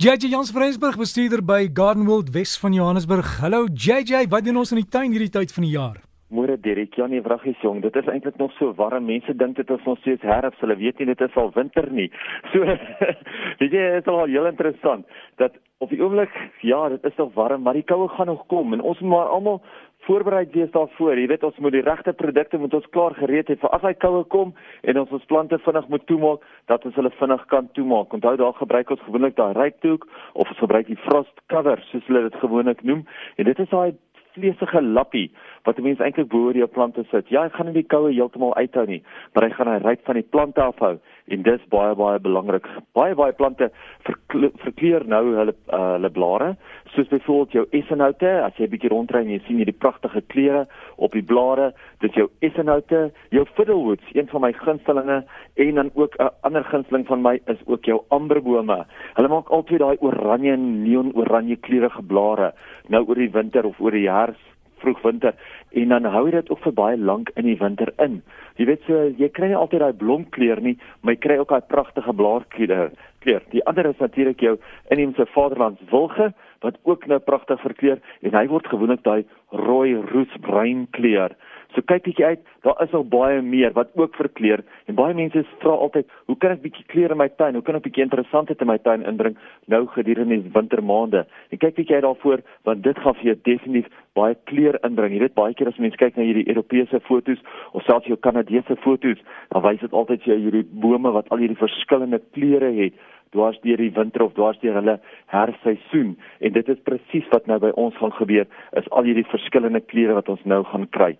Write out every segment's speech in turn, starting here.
JJ Jans Vrensburg bestuurder by Garden World Wes van Johannesburg. Hallo JJ, wat doen ons in die tuin hierdie tyd van die jaar? Môre Derek, ja nee, vraggies jong, dit is eintlik nog so warm. Mense dink dit is nog steeds herfs. Hulle weet nie dit is al winter nie. So weet jy, dit is al heel interessant dat op die oomblik, ja, dit is nog warm, maar die koue gaan nog kom en ons moet maar almal voorberei wees daarvoor. Jy weet ons moet die regte produkte moet ons klaar gereed hê vir as hy koue kom en ons ons plante vinnig moet toemaak dat ons hulle vinnig kan toemaak. Onthou daar gebruik ons gewoonlik daai ryptoek of ons gebruik die frost cover soos hulle dit gewoonlik noem. En dit is daai vleesige lappie wat 'n mens eintlik bo oor jou plante sit. Ja, hy gaan nie die koue heeltemal uithou nie, maar hy gaan hy ryk van die plante afhou en dis baie baie belangrik. Baie baie plante verkleur nou hulle uh, hulle blare, soos byvoorbeeld jou essenhoute, as jy 'n bietjie rondry en jy sien hierdie pragtige kleure op die blare, dis jou essenhoute, jou fiddlewoods, een van my gunstelinge en dan ook 'n ander gunsteling van my is ook jou amberbome. Hulle maak altyd daai oranje neon oranje kleurige blare nou oor die winter of oor die herfs vroeg winter en dan hou jy dit ook vir baie lank in die winter in. Jy weet so jy kry nie altyd daai blomkleur nie, maar jy kry ook daai pragtige blaarkleur. Kleur. Die ander is natuurlik jou inheemse vaderlands wilge wat ook nou pragtig verkleur en hy word gewoonlik daai rooi roesbruin kleur. So kyk bietjie uit, daar is al baie meer wat ook verkleur en baie mense vra altyd, hoe kan ek bietjie kleure in my tuin? Hoe kan ek bietjie interessantheid in my tuin inbring nou gedurende die wintermaande? En kyk bietjie uit daarvoor want dit gaan vir jou definitief baie kleur inbring. Jy weet baie keer as mense kyk na hierdie Europese fotos of selfs jou Kanadese fotos, dan wys dit altyd vir jou hierdie bome wat al hierdie verskillende kleure het dwars deur die winter of dwars deur hulle herfseisoen en dit is presies wat nou by ons gaan gebeur is al hierdie verskillende kleure wat ons nou gaan kry.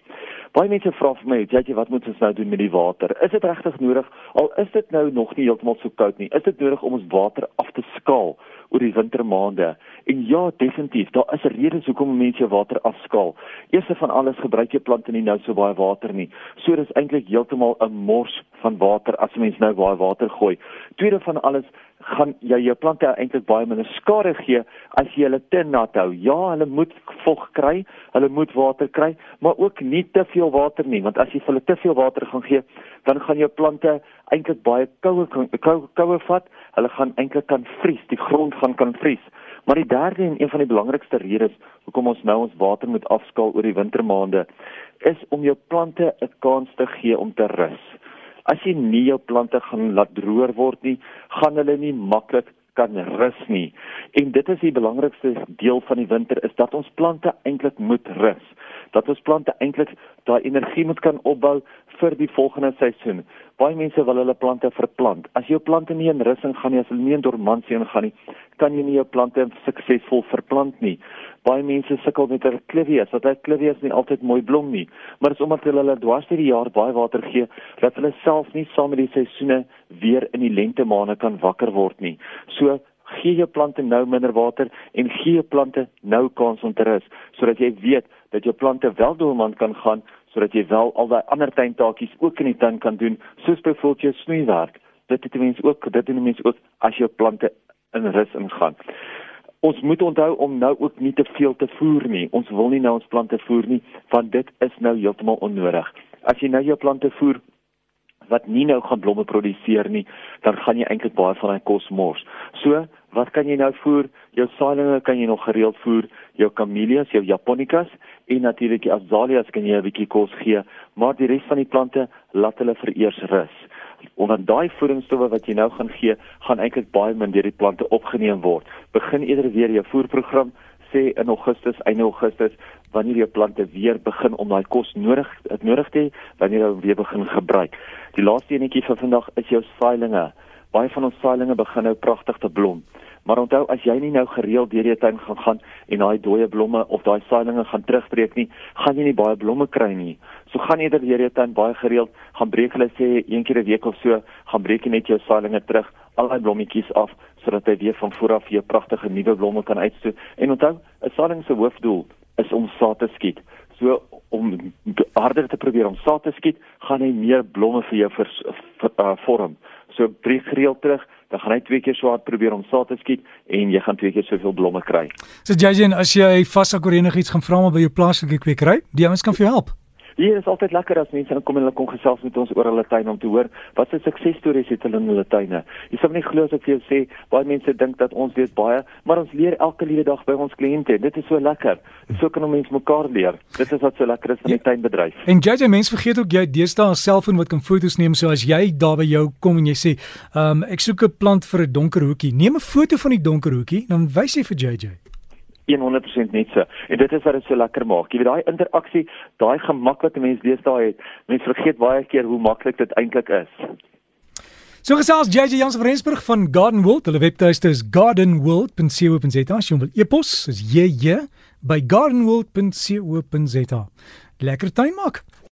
Baie mense vra vir my, "Jy, wat moet ons nou doen met die water? Is dit regtig nodig al is dit nou nog nie heeltemal so koud nie? Is dit nodig om ons water af te skaal oor die wintermaande?" En ja, definitief, daar is redes hoekom mense water afskaal. Eerste van alles gebruik jy plante nie nou so baie water nie. So dis eintlik heeltemal 'n mors van water as 'n mens nou baie water gooi. Tweede van alles gaan jy jou plante eintlik baie minder skade gee as jy hulle te nat hou. Ja, hulle moet vog kry, hulle moet water kry, maar ook nie te veel water nie, want as jy hulle te veel water gaan gee, dan gaan jou plante eintlik baie koue koue koue vat. Hulle gaan eintlik kan vries, die grond gaan kan vries. Maar die derde en een van die belangrikste redes hoekom ons nou ons water moet afskaal oor die wintermaande is om jou plante 'n kans te gee om te rus. As jy nie jou plante gaan laat droër word nie, gaan hulle nie maklik kan rus nie. En dit is die belangrikste deel van die winter is dat ons plante eintlik moet rus. Dat ons plante eintlik daai energie moet kan opbou vir die volgende seisoen. Baie mense wil hulle plante verplant. As jou plante nie in rus ingaan nie, as hulle nie in dormansie ingaan nie, kan jy nie jou plante suksesvol verplant nie baie mense sukkel met hulle klivies, want hulle klivies nie altyd mooi blom nie, maar dit is omdat hulle dwars deur die jaar baie water gee dat hulle self nie saam met die seisoene weer in die lente maande kan wakker word nie. So gee jou plante nou minder water en gee jou plante nou kans om te rus sodat jy weet dat jou plante wel dormant kan gaan sodat jy wel al daai ander tuintaakies ook in die tuin kan doen soos byvoorbeeld jou snoeiwerk dit het mense ook dit doen mense ook as jou plante in rus ingaan ons moet onthou om nou ook nie te veel te voer nie. Ons wil nie nou ons plante voer nie, want dit is nou heeltemal onnodig. As jy nou jou plante voer wat nie nou gaan blomme produseer nie, dan gaan jy eintlik baie van daai kos mors. So, wat kan jy nou voer? Jou saailinge kan jy nog gereeld voer, jou camellias, jou japonicas en natuurlik die azaleas kan jy 'n bietjie kos gee, maar die res van die plante laat hulle vir eers rus omdat daai voedingsstowwe wat jy nou gaan gee, gaan eintlik baie min deur die plante opgeneem word. Begin eerder weer jou voerprogram sê in Augustus, einde Augustus, wanneer jou plante weer begin om daai kos nodig het nodig te hê, wanneer hulle weer begin gebruik. Die laaste enetjie vir vandag is jou saailinge. Baie van ons saailinge begin nou pragtig te blom. Maar onthou as jy nie nou gereeld deur die tuin gaan gaan en daai dooie blomme of daai saailinge gaan terugbreek nie, gaan jy nie baie blomme kry nie. So gaan eerder deur die tuin baie gereeld gaan breek hulle sê een keer 'n week of so, gaan breek jy net jou saailinge terug, al daai blommetjies af sodat hy weer van voor af jou pragtige nuwe blomme kan uitstoot. En onthou, 'n saailing se hoofdoel is om saad te skiet. So om harder te probeer om saad te skiet, gaan hy meer blomme vir jou vers, vir, uh, vorm. So breek gereeld terug dan gaan hy twee keer so hard probeer om saad te skiet en jy gaan twee keer soveel blomme kry. So JJ, as jy vasak oor enigiets gaan vra maar by jou plaaslike kwekery, die ouens kan vir jou help. Hier is altyd lekker as mense kom en hulle kom gesels met ons oor hulle tuin om te hoor wat se suksesstories het hulle in hulle tuine. Jy sal nie glo as ek vir jou sê baie mense dink dat ons weet baie, maar ons leer elke liewe dag by ons kliënte. Dit is so lekker. So kan ons mense mekaar leer. Dit is wat so lekker is van die ja. tuinbedryf. En JJ mense vergeet ook jy deesdae 'n selfoon wat kan foto's neem. So as jy daar by jou kom en jy sê, "Um ek soek 'n plant vir 'n donker hoekie." Neem 'n foto van die donker hoekie, dan wys jy vir JJ. 100% net so. En dit is wat dit so lekker maak. Jy weet daai interaksie, daai gemak wat 'n mens lees daai het. Mense vergeet baie keer hoe maklik dit eintlik is. So gesels JJ Jans van Rensburg van Garden World. Hulle webtuiste is gardenworld.co.za. As jy wil e-pos, is JJ by gardenworld.co.za. Lekker tuin maak.